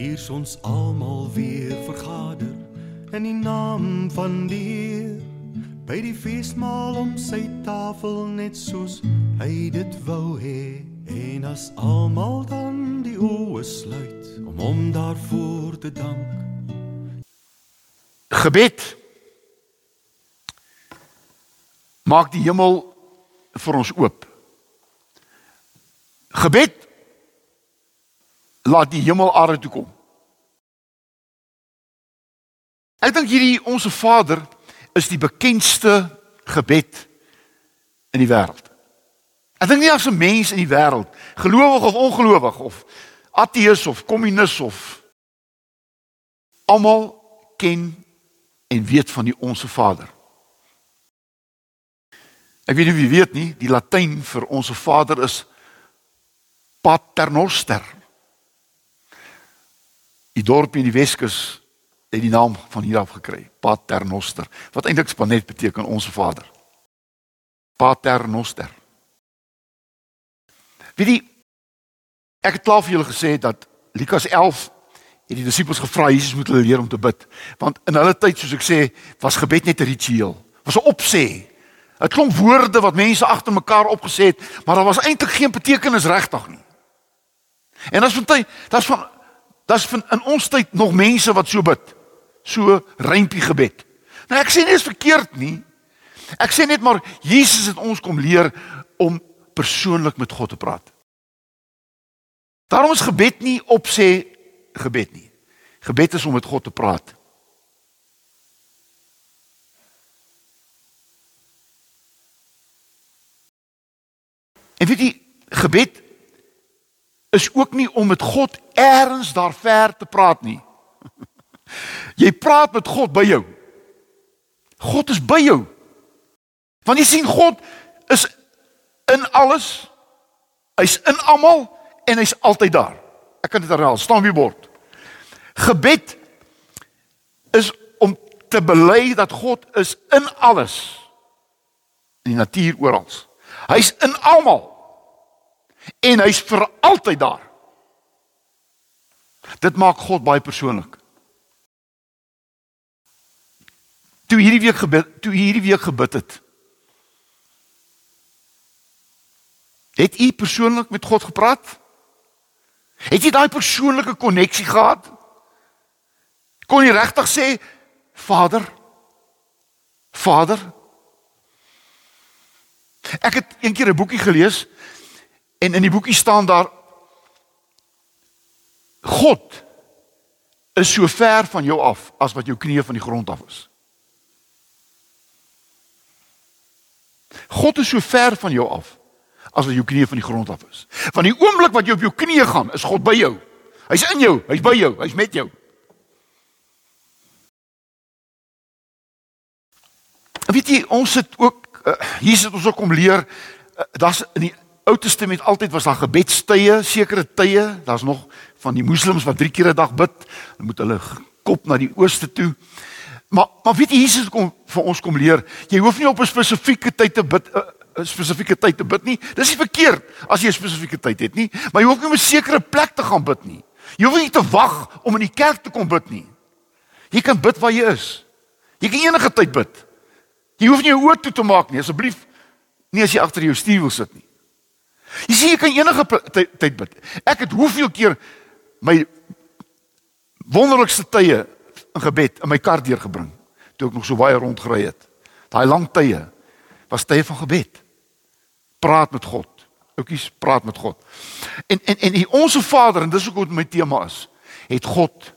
Hier's ons almal weer vergader in die naam van die Heer. By die feesmaal om sy tafel net soos hy dit wou hê. En as almal dan die oë sluit om hom daarvoor te dank. Gebed. Maak die hemel vir ons oop. Gebed laat die hemel aarde toe kom. Ek dink hierdie onsse Vader is die bekendste gebed in die wêreld. Ek dink nie as 'n mens in die wêreld, gelowig of ongelowig of ateës of kommunis of almal ken en weet van die onsse Vader. Ek weet nie wie weet nie, die Latyn vir onsse Vader is Paternoster. Die dorp in die Weskus het die naam van hier af gekry, Paternoster, wat eintlik spanet beteken onsse Vader. Paternoster. Weet jy ek het klaar vir julle gesê dat Lukas 11 het die disippels gevra Jesus moet hulle leer om te bid, want in hulle tyd soos ek sê, was gebed net 'n ritueel, was 'n opsê. 'n Klomp woorde wat mense agter mekaar opgesê het, maar daar was eintlik geen betekenis regtig nie. En as van tyd, daar's van daar's in ons tyd nog mense wat so bid. So rympie gebed. Nou ek sê nie is verkeerd nie. Ek sê net maar Jesus het ons kom leer om persoonlik met God te praat. Daarom is gebed nie opsê gebed nie. Gebed is om met God te praat. En weet jy, gebed is ook nie om met God eers daar ver te praat nie. Jy praat met God by jou. God is by jou. Want jy sien God is in alles. Hy's in almal en hy's altyd daar. Ek kan dit herhaal, staan wie bord. Gebed is om te bely dat God is in alles. In die natuur oral. Hy's in almal en hy's vir altyd daar. Dit maak God baie persoonlik. Toe hierdie week gebid, toe hierdie week gebid het. Het u persoonlik met God gepraat? Het jy daai persoonlike koneksie gehad? Kon jy regtig sê Vader? Vader? Ek het eendag 'n boekie gelees En in die boekie staan daar God is so ver van jou af as wat jou knieë van die grond af is. God is so ver van jou af as wat jou knieë van die grond af is. Van die oomblik wat jy op jou knieë gaan, is God by jou. Hy's in jou, hy's by jou, hy's met jou. Weet jy, ons het ook uh, hier sit ons ook om leer, uh, daar's in die Ou Testament altyd was daar gebedstye, sekere tye. Daar's nog van die moslems wat 3 keer 'n dag bid. Hulle moet hulle kop na die ooste toe. Maar maar weet jy Jesus kom vir ons kom leer, jy hoef nie op 'n spesifieke tyd te bid 'n spesifieke tyd te bid nie. Dis nie verkeerd as jy 'n spesifieke tyd het nie, maar jy hoef nie op 'n sekere plek te gaan bid nie. Jy hoef nie te wag om in die kerk te kom bid nie. Jy kan bid waar jy is. Jy kan enige tyd bid. Jy hoef nie jou oë toe te maak nie, asseblief. Nie as jy agter jou stuur wil sit nie. Jy sien jy kan enige tyd bid. Ek het hoeveel keer my wonderlikste tye in gebed in my kar deurgebring toe ek nog so baie rondgery het. Daai lang tye was tye van gebed. Praat met God. Oukies, praat met God. En en en die onsse Vader en dis ook wat my tema is, het God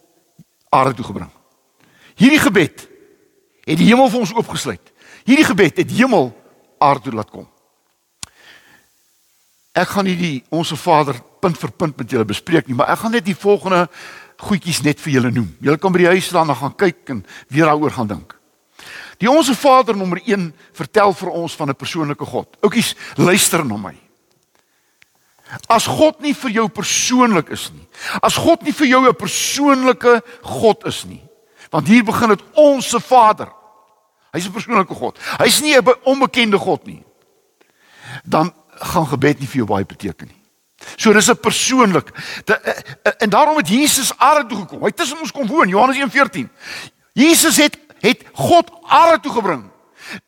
aarde toe gebring. Hierdie gebed het die hemel vir ons oopgesluit. Hierdie gebed het hemel aarde toe laat kom. Ek gaan nie die onsse Vader punt vir punt met julle bespreek nie, maar ek gaan net die volgende goedjies net vir julle noem. Julle kan by die huis staan en gaan kyk en weer daaroor gaan dink. Die onsse Vader nommer 1 vertel vir ons van 'n persoonlike God. Oukies, luister na my. As God nie vir jou persoonlik is nie, as God nie vir jou 'n persoonlike God is nie, want hier begin dit onsse Vader. Hy's 'n persoonlike God. Hy's nie 'n onbekende God nie. Dan gaan gebed nie vir jou baie beteken nie. So dis 'n persoonlik. Eh, eh, en daarom het Jesus aarde toe gekom. Hy tussen ons kom woon, Johannes 1:14. Jesus het het God aarde toe gebring.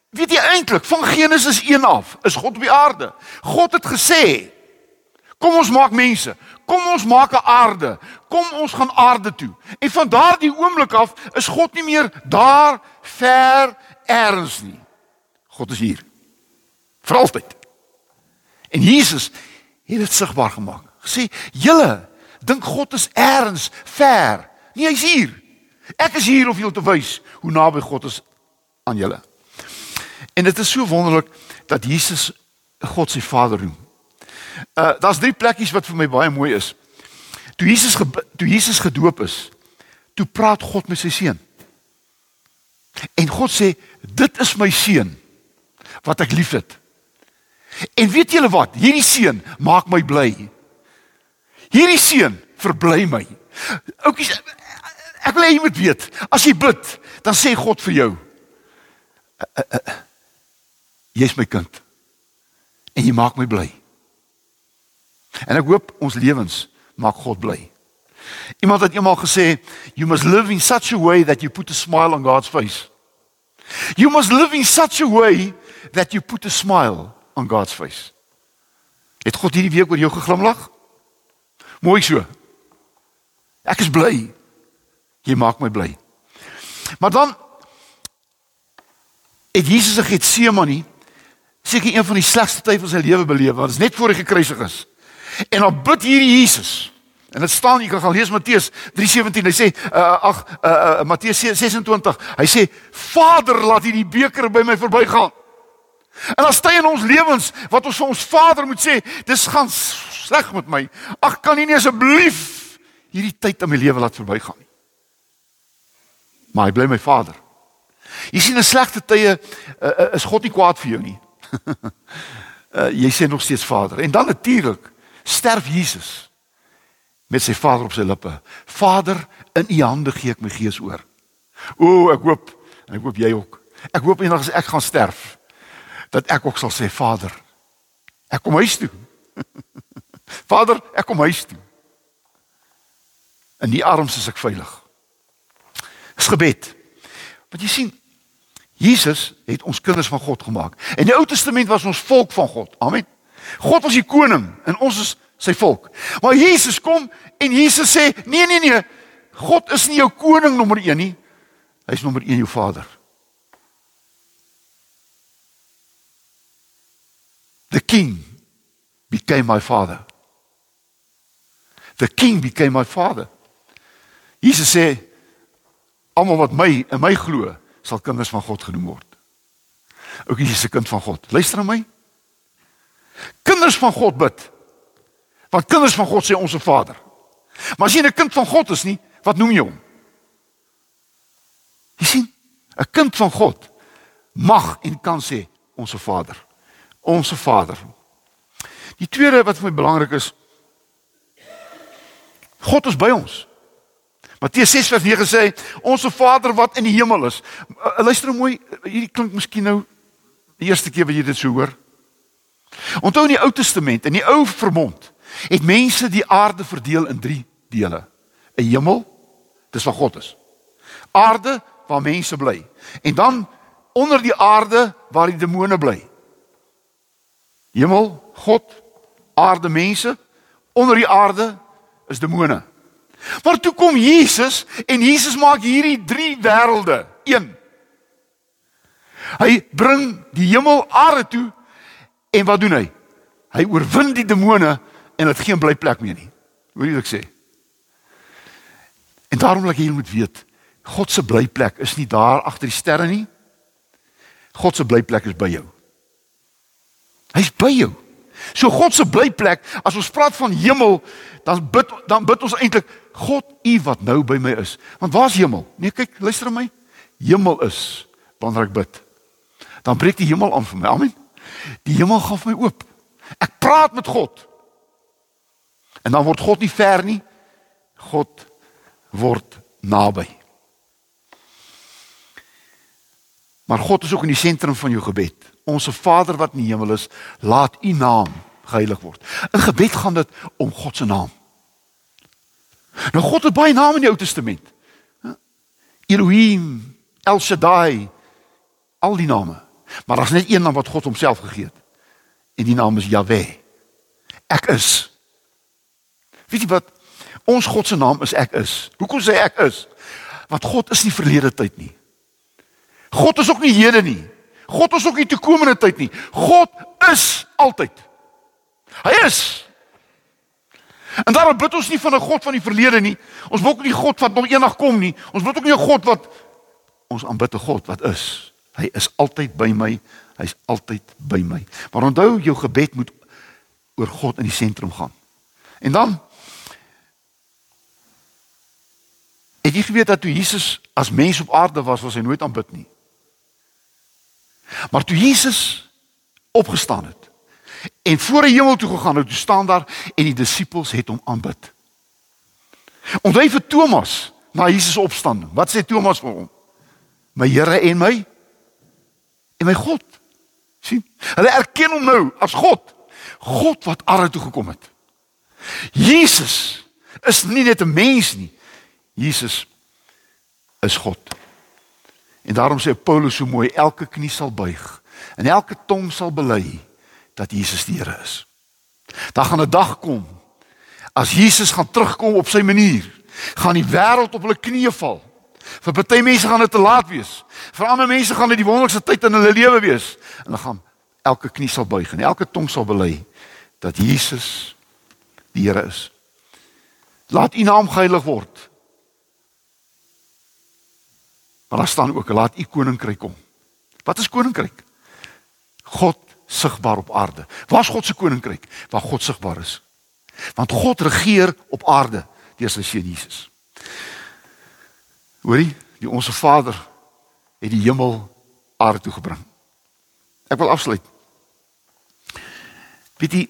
Weet jy eintlik van Genesis 1 af is God op die aarde. God het gesê: "Kom ons maak mense. Kom ons maak 'n aarde. Kom ons gaan aarde toe." En van daardie oomblik af is God nie meer daar ver ergens nie. God is hier. Vir altyd. En Jesus het dit sigbaar gemaak. Gesê: "Julle dink God is ergens ver. Nee, hy's hier. Ek is hier om julle te wys hoe naby God is aan julle." En dit is so wonderlik dat Jesus God se Vader noem. Uh daar's drie plekkies wat vir my baie mooi is. Toe Jesus toe Jesus gedoop is, toe praat God met sy seun. En God sê, "Dit is my seun wat ek liefhet." En weet julle wat? Hierdie seun maak my bly. Hierdie seun verbly my. Oukies, ek wil hê jy moet weet, as jy bid, dan sê God vir jou, uh, uh, uh, jy's my kind. En jy maak my bly. En ek hoop ons lewens maak God bly. Iemand het eendag gesê, you must live in such a way that you put a smile on God's face. You must live in such a way that you put a smile on God's face. Het God hierdie week oor jou geglimlag? Mooi so. Ek is bly. Jy maak my bly. Maar dan het Jesus in Getsemane seker een van die slegste tye van sy lewe beleef, want dit is net voor hy gekruisig is. En dan bid hierdie Jesus. En dit staan jy kan gaan lees Matteus 3:17. Hy sê uh, ag uh, uh, Matteus 26. Hy sê Vader, laat hierdie beker by my verbygaan. En as dit in ons lewens wat ons vir ons Vader moet sê, dis gaan sleg met my. Ag kan U nie asseblief hierdie tyd in my lewe laat verbygaan nie. Maar hy bly my Vader. Jy sien 'n slegte tye uh, uh, is God nie kwaad vir jou nie uh, jy sê nog steeds Vader. En dan natuurlik sterf Jesus met sy Vader op sy lippe. Vader, in U hande gee ek my gees oor. O, ek hoop en ek hoop jy ook. Ek hoop eendag as ek gaan sterf dat ek ook sal sê Vader, ek kom huis toe. Vader, ek kom huis toe. In die arms is ek veilig. Dis gebed. Want jy sien, Jesus het ons kinders van God gemaak. In die Ou Testament was ons volk van God. Amen. God was die koning en ons is sy volk. Maar Jesus kom en Jesus sê: "Nee, nee, nee. God is nie jou koning nommer 1 nie. Hy's nommer 1 jou Vader." The king became my father. The king became my father. Jesus sê almal wat my in my glo, sal kinders van God genoem word. Ook jy is 'n kind van God. Luister na my. Kinders van God bid. Want kinders van God sê ons se Vader. Maar as jy 'n kind van God is nie, wat noem jy hom? Jy sien, 'n kind van God mag en kan sê ons se Vader. Ons se Vader. Die tweede wat vir my belangrik is, God is by ons. Matteus 6:9 sê ons Vader wat in die hemel is. Uh, luister nou mooi, hierdie klink miskien nou die eerste keer wat jy dit so hoor. Onthou in die Ou Testament, in die Ou Verbond, het mense die aarde verdeel in 3 dele. 'n Hemel, dis waar God is. Aarde waar mense bly. En dan onder die aarde waar die demone bly. Hemel, God, aarde, mense. Onder die aarde is demone. Maar toe kom Jesus en Jesus maak hierdie drie wêrelde een. Hy bring die hemel aarde toe en wat doen hy? Hy oorwin die demone en dit geen blyplek meer nie. Hoor jy wat ek sê? En daarom wil ek jy moet weet, God se blyplek is nie daar agter die sterre nie. God se blyplek is by jou. Hy's by jou. So God se blyplek, as ons praat van hemel, dan bid dan bid ons eintlik God U wat nou by my is. Want waar's hemel? Nee, kyk, luister na my. Hemel is wanneer ek bid. Dan breek die hemel aan vir my. Amen. Die hemel gaan vir my oop. Ek praat met God. En dan word God nie ver nie. God word naby. Maar God is ook in die sentrum van jou gebed. Onse Vader wat in die hemel is, laat U naam geheilig word. In gebed gaan dit om God se naam. Nou God het baie name in die Ou Testament. Elohim, El Shaddai, al die name. Maar daar's net een naam wat God homself gegee het. En die naam is Jahwe. Ek is. Weet jy wat? Ons God se naam is ek is. Hoekom sê ek is? Want God is nie verlede tyd nie. God is ook nie hede nie. God is ook nie toekomende tyd nie. God is altyd. Hy is. En daarom bid ons nie van 'n God van die verlede nie. Ons bid ook nie God wat nog eendag kom nie. Ons bid ook nie 'n God wat ons aanbid 'n God wat is. Hy is altyd by my. Hy's altyd by my. Maar onthou jou gebed moet oor God in die sentrum gaan. En dan Het jy geweet dat toe Jesus as mens op aarde was, was hy nooit aanbid nie? Maar toe Jesus opgestaan het en voor die hemel toe gegaan het, toe staan daar en die disippels het hom aanbid. Onthou vir Thomas na Jesus opstanding. Wat sê Thomas vir hom? My Here en my en my God. sien? Hulle erken hom nou as God. God wat aarde toe gekom het. Jesus is nie net 'n mens nie. Jesus is God. En daarom sê Paulus so mooi elke knie sal buig en elke tong sal bely dat Jesus die Here is. Daar gaan 'n dag kom as Jesus gaan terugkom op sy manier, gaan die wêreld op hulle knieë val. Vir party mense gaan dit te laat wees. Vir ander mense gaan dit die wonderlikste tyd in hulle lewe wees. En dan gaan elke knie sal buig en elke tong sal bely dat Jesus die Here is. Laat U naam geheilig word. Maar daar staan ook laat U koninkryk kom. Wat is koninkryk? God sigbaar op aarde. Waar is God se koninkryk? Waar God sigbaar is. Want God regeer op aarde deur sy seun Jesus. Hoorie, die onsse Vader het die hemel aarde toe gebring. Ek wil afsluit. Weet jy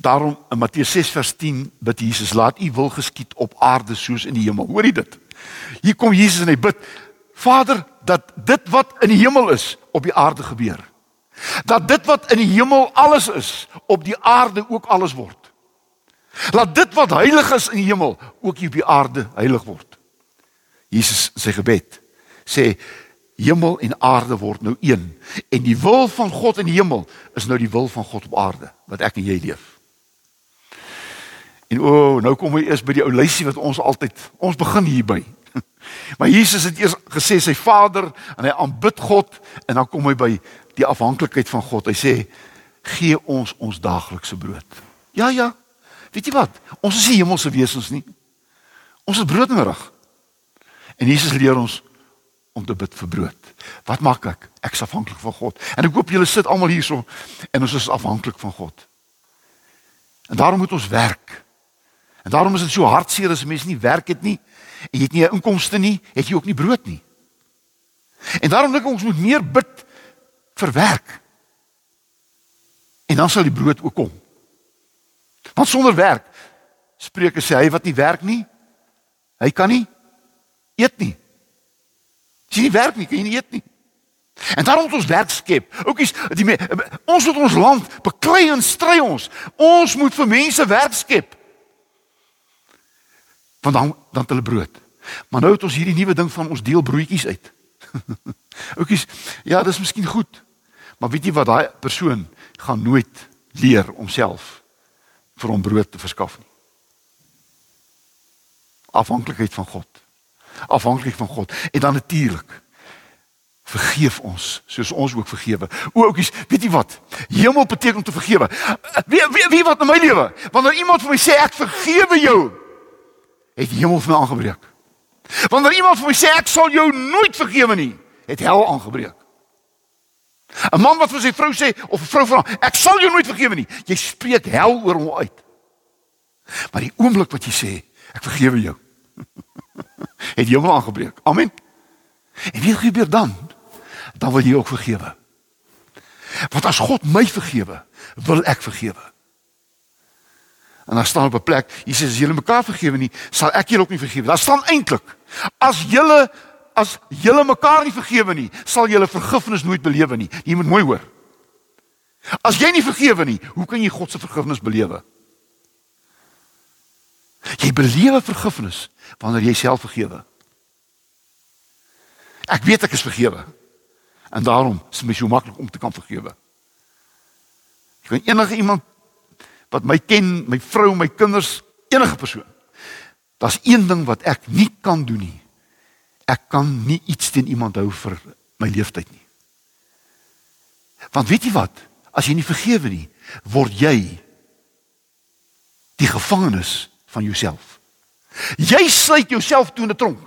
Daarom in Matteus 6 vers 10 bid Jesus laat u wil geskied op aarde soos in die hemel. Hoorie dit. Hier kom Jesus en hy bid Vader dat dit wat in die hemel is op die aarde gebeur. Dat dit wat in die hemel alles is op die aarde ook alles word. Laat dit wat heilig is in die hemel ook hier op die aarde heilig word. Jesus se gebed sê hemel en aarde word nou een en die wil van God in die hemel is nou die wil van God op aarde wat ek en jy leef. En o, oh, nou kom hy eers by die ou lysie wat ons altyd ons begin hierby. Maar Jesus het eers gesê sy Vader en hy aanbid God en dan kom hy by die afhanklikheid van God. Hy sê gee ons ons daaglikse brood. Ja ja. Weet jy wat? Ons is nie hemelse wesens nie. Ons is brood nodig. En Jesus leer ons om te bid vir brood. Wat maak ek? Ek is afhanklik van God. En ek hoop julle sit almal hierso en ons is afhanklik van God. En daarom moet ons werk. En daarom is dit so hartseer as mense nie werk het nie en jy het nie 'n inkomste nie, het jy ook nie brood nie. En daarom dink ek ons moet meer bid vir werk. En dan sal die brood ook kom. Want sonder werk Spreuke sê hy wat nie werk nie, hy kan nie eet nie. As jy nie werk nie, kan jy nie eet nie. En daarom moet ons werk skep. Oukies, die ons moet ons land beklei en stry ons. Ons moet vir mense werk skep. Want dan dan hulle brood. Maar nou het ons hierdie nuwe ding van ons deel broodjies uit. Oukies, ja, dis miskien goed. Maar weet jy wat daai persoon gaan nooit leer om self vir hom brood te verskaf nie. Afhanklikheid van God. Afhanklik van God. En dan natuurlik vergeef ons soos ons ook vergewe. O, oukies, weet jy wat? Hemel beteken om te vergewe. Wie wie wie wat in my lewe? Wanneer iemand vir my sê ek vergewe jou, het die hemel vir my aangebreek. Wanneer iemand vir my sê ek sal jou nooit vergewe nie, het hel aangebreek. 'n Man wat vir sy vrou sê of 'n vrou vra, ek sal jou nooit vergewe nie, jy spreek hel oor hom uit. Maar die oomblik wat jy sê, ek vergewe jou, het hemel aangebreek. Amen. En wie gebeur dan? Dan wil jy ook vergewe. Want as God my vergewe, wil ek vergewe. En dan staan op 'n plek, Jesus as julle mekaar vergewe nie, sal ek julle ook nie vergewe. Daar staan eintlik as julle as julle mekaar nie vergewe nie, sal julle vergifnis nooit belewe nie. Jy moet mooi hoor. As jy nie vergewe nie, hoe kan jy God se vergifnis belewe? Jy belewe vergifnis wanneer jy self vergewe. Ek weet ek is vergewe. En daarom is dit my so maklik om te kan vergewe. Ek kan enige iemand wat my ken, my vrou, my kinders, enige persoon. Daar's een ding wat ek nie kan doen nie. Ek kan nie iets teen iemand hou vir my lewenstyd nie. Want weet jy wat? As jy nie vergewe nie, word jy die gevangenes van jouself. Jy sluit jouself toe in 'n tronk.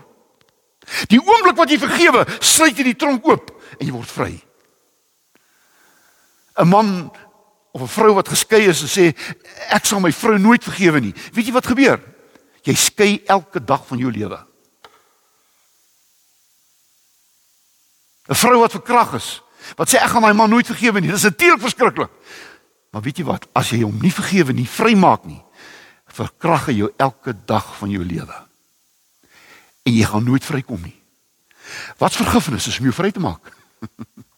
Die oomblik wat jy vergewe, sluit jy die tronk oop en jy word vry. 'n Man of 'n vrou wat geskei is en sê ek sal my vrou nooit vergewe nie. Weet jy wat gebeur? Jy skei elke dag van jou lewe. 'n Vrou wat verkrag is, wat sê ek gaan my man nooit vergewe nie. Dis natuurlik verskriklik. Maar weet jy wat? As jy hom nie vergewe nie, vrymaak nie, verkrag hy jou elke dag van jou lewe. En jy gaan nooit vrykom nie. Wat vergifnis is om jou vry te maak?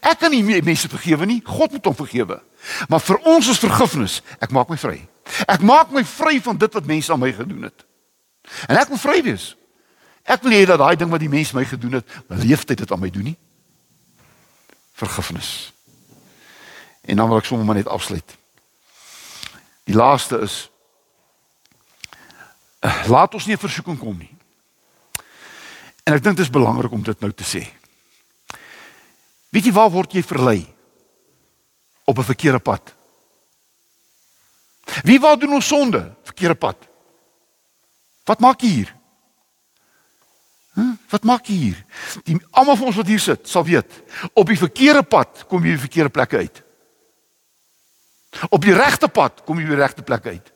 ek kan nie mense vergewe nie. God moet hom vergewe. Maar vir ons is vergifnis, ek maak my vry. Ek maak my vry van dit wat mense aan my gedoen het. En ek wil vry wees. Ek wil hê dat daai ding wat die mense my gedoen het, leeftyd dit aan my doen nie. Vergifnis. En dan wil ek sommer net afsluit. Die laaste is eh, laat ons nie 'n versoeking kom nie. En ek dink dit is belangrik om dit nou te sê. Weet jy waar word jy verlei? Op 'n verkeerde pad. Wie wou doen ons sonde? Verkeerde pad. Wat maak jy hier? Hm? Wat maak jy hier? Die almal van ons wat hier sit, sal weet, op die verkeerde pad kom jy by die verkeerde plekke uit. Op die regte pad kom jy by die regte plek uit.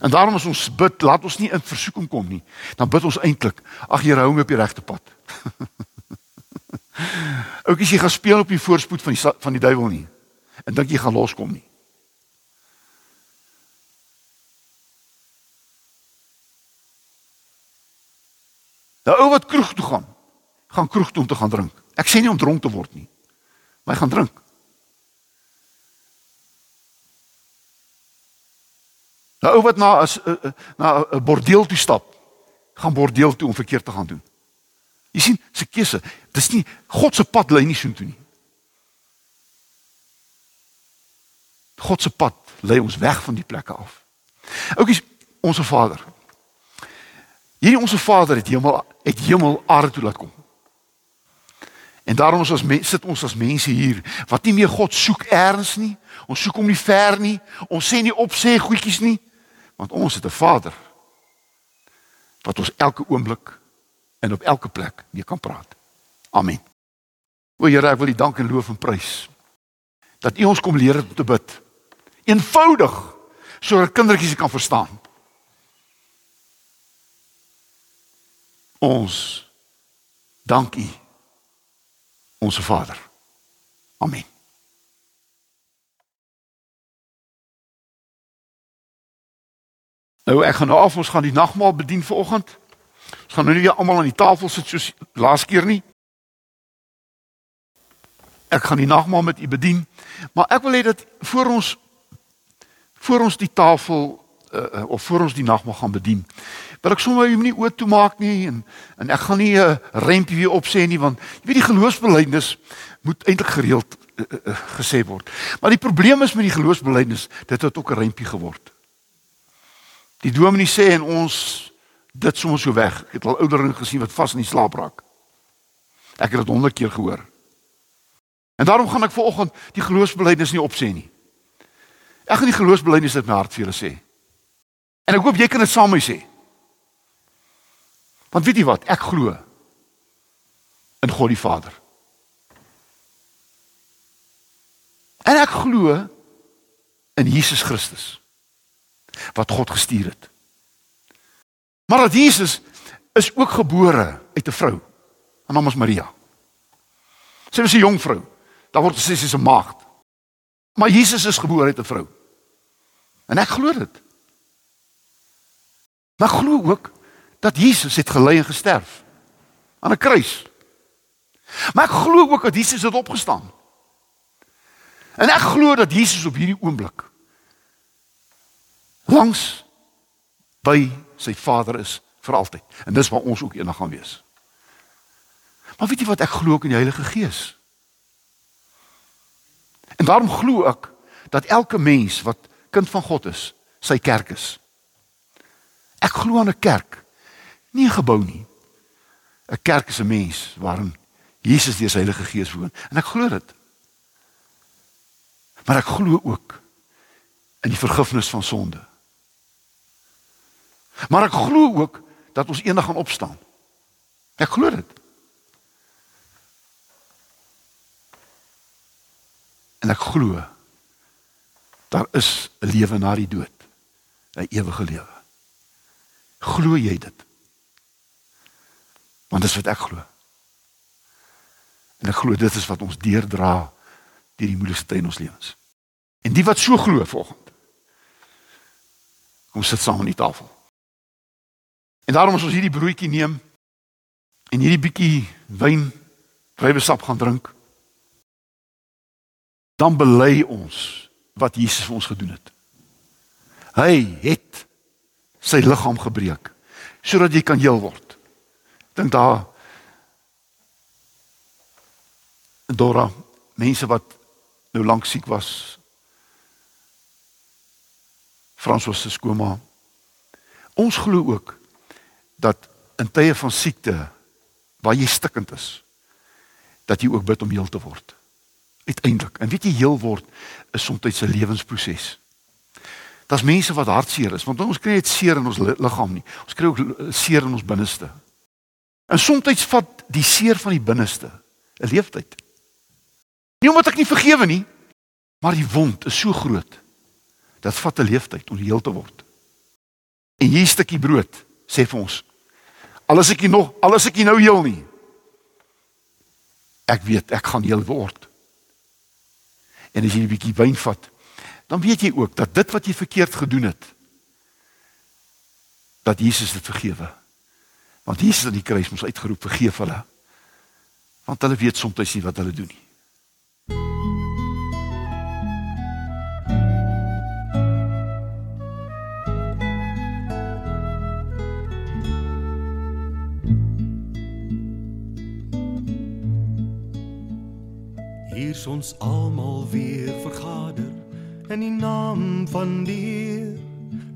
En daarom as ons bid, laat ons nie in versoeking kom nie. Dan bid ons eintlik, ag Here, hou my op die regte pad. Ook as jy gaan speel op die voorspoed van die van die duiwel nie. En dink jy gaan loskom nie. Nou ou wat kroeg toe gaan, gaan kroeg toe om te gaan drink. Ek sê nie om dronk te word nie. Maar hy gaan drink. Nou ou wat na as eh, eh, na 'n bordeel toe stap, gaan bordeel toe om verkeerd te gaan doen. Jy sien, se keuse, dis nie God se pad lei nie so toe nie. God se pad lei ons weg van die plekke af. Oukies, ons Vader. Hierdie ons Vader het hemel het hemel aarde toe laat kom. En daarom ons sit ons as mense hier wat nie meer God soek eers nie. Ons soek hom nie ver nie. Ons sê nie op sê goedjies nie want ons het 'n Vader wat ons elke oomblik en op elke plek mee kan praat. Amen. O Here, ek wil U dank en loof en prys dat U ons kom leer om te bid. Eenvoudig sodat kindertjies kan verstaan. Ons dank U ons Vader. Amen. Nou ek gaan nou af ons gaan die nagmaal bedien vanoggend. Ons gaan nou nie almal aan die tafel sit soos laas keer nie. Ek gaan die nagmaal met u bedien, maar ek wil hê dat voor ons voor ons die tafel uh, of voor ons die nagmaal gaan bedien. Wil ek sommer nie oop toe maak nie en en ek gaan nie 'n uh, rempie weer opsê nie want jy weet die geloofsbelijdenis moet eintlik gereeld uh, uh, gesê word. Maar die probleem is met die geloofsbelijdenis, dit het ook 'n rempie geword. Die dominee sê en ons dit sommer so weg. Ek het al ouderlinge gesien wat vas in die slaap raak. Ek het dit honderd keer gehoor. En daarom gaan ek vanoggend die geloofsbelijdenis nie opsê nie. Ek gaan die geloofsbelijdenis uit my hart vir julle sê. En ek hoop jy kan dit saam met my sê. Want weet jy wat? Ek glo in God die Vader. En ek glo in Jesus Christus wat God gestuur het. Maar dat Jesus is ook gebore uit 'n vrou. Haar naam is Maria. Sy was 'n jong vrou. Daar word gesê sy is 'n maagd. Maar Jesus is gebore uit 'n vrou. En ek glo dit. Maar glo ook dat Jesus het gelei en gesterf aan 'n kruis. Maar ek glo ook dat Jesus het opgestaan. En ek glo dat Jesus op hierdie oomblik langs by sy Vader is vir altyd. En dis waar ons ook eendag gaan wees. Maar weet jy wat ek glo ook in die Heilige Gees? En daarom glo ek dat elke mens wat kind van God is, sy kerk is. Ek glo aan 'n kerk, nie 'n gebou nie. 'n Kerk is 'n mens waarin Jesus deur sy Heilige Gees woon en ek glo dit. Maar ek glo ook in die vergifnis van sonde. Maar ek glo ook dat ons eendag gaan opstaan. Ek glo dit. En ek glo daar is 'n lewe na die dood. 'n Ewige lewe. Glo jy dit? Want dis wat ek glo. En ek glo dit is wat ons deurdra deur die moeilikste tye in ons lewens. En die wat so glo volgende. Kom sit saam aan die tafel. En daarom as ons hierdie broodjie neem en hierdie bietjie wyn, druiwesap gaan drink, dan bely ons wat Jesus vir ons gedoen het. Hy het sy liggaam gebreek sodat jy kan heel word. Dink daar Dora, mense wat nou lank siek was. Fransos se skoonma. Ons glo ook dat in tye van siekte waar jy stikkend is, dat jy ook bid om heel te word. Uiteindelik. En weet jy heel word is soms 'n lewensproses. Daar's mense wat hartseer is, want ons kry net seer in ons liggaam nie. Ons kry ook seer in ons binneste. En soms vat die seer van die binneste 'n leeftyd. Nie omdat ek nie vergewe nie, maar die wond is so groot. Dit vat 'n leeftyd om heel te word. En hier 'n stukkie brood sê vir ons Alles ek nog, alles ek nou heel nie. Ek weet ek gaan heel word. En as jy 'n bietjie wyn vat, dan weet jy ook dat dit wat jy verkeerd gedoen het, dat Jesus dit vergewe. Want Jesus aan die kruis moes uitgeroep vergeef hulle. Want hulle weet soms nie wat hulle doen nie. Hier's ons almal weer vergader in die naam van die Heer.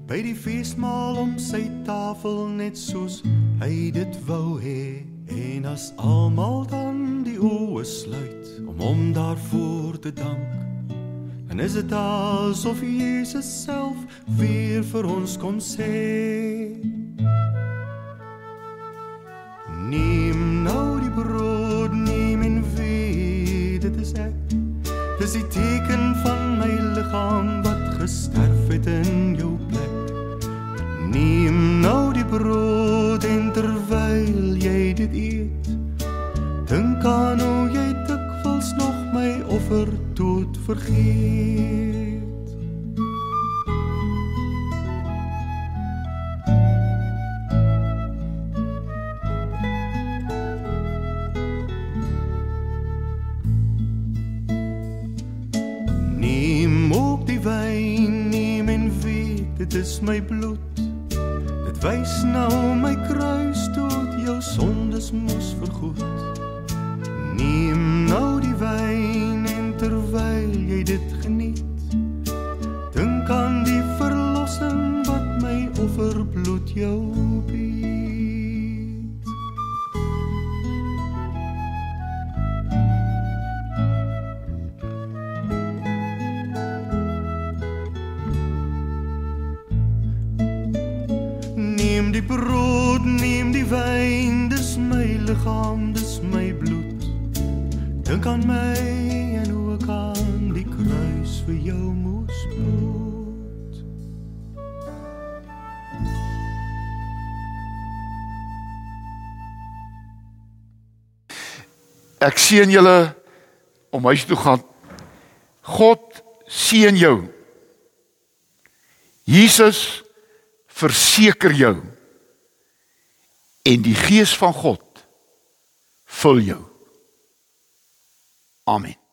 By die feesmaal om sy tafel net soos hy dit wou hê. En as almal dan die oë sluit om hom daarvoor te dank en is dit asof Jesus self weer vir ons kom sê Aan hoe jy dikwels nog my offer tot vergeet Neem ook die wyn, neem en weet dit is my bloed. Die brood, neem die wyn, dis my liggaam, dis my bloed. Dink aan my en hoe ek aan die kruis vir jou moes bloed. Ek seën julle om huis toe gaan. God seën jou. Jesus verseker jou en die gees van God vul jou. Amen.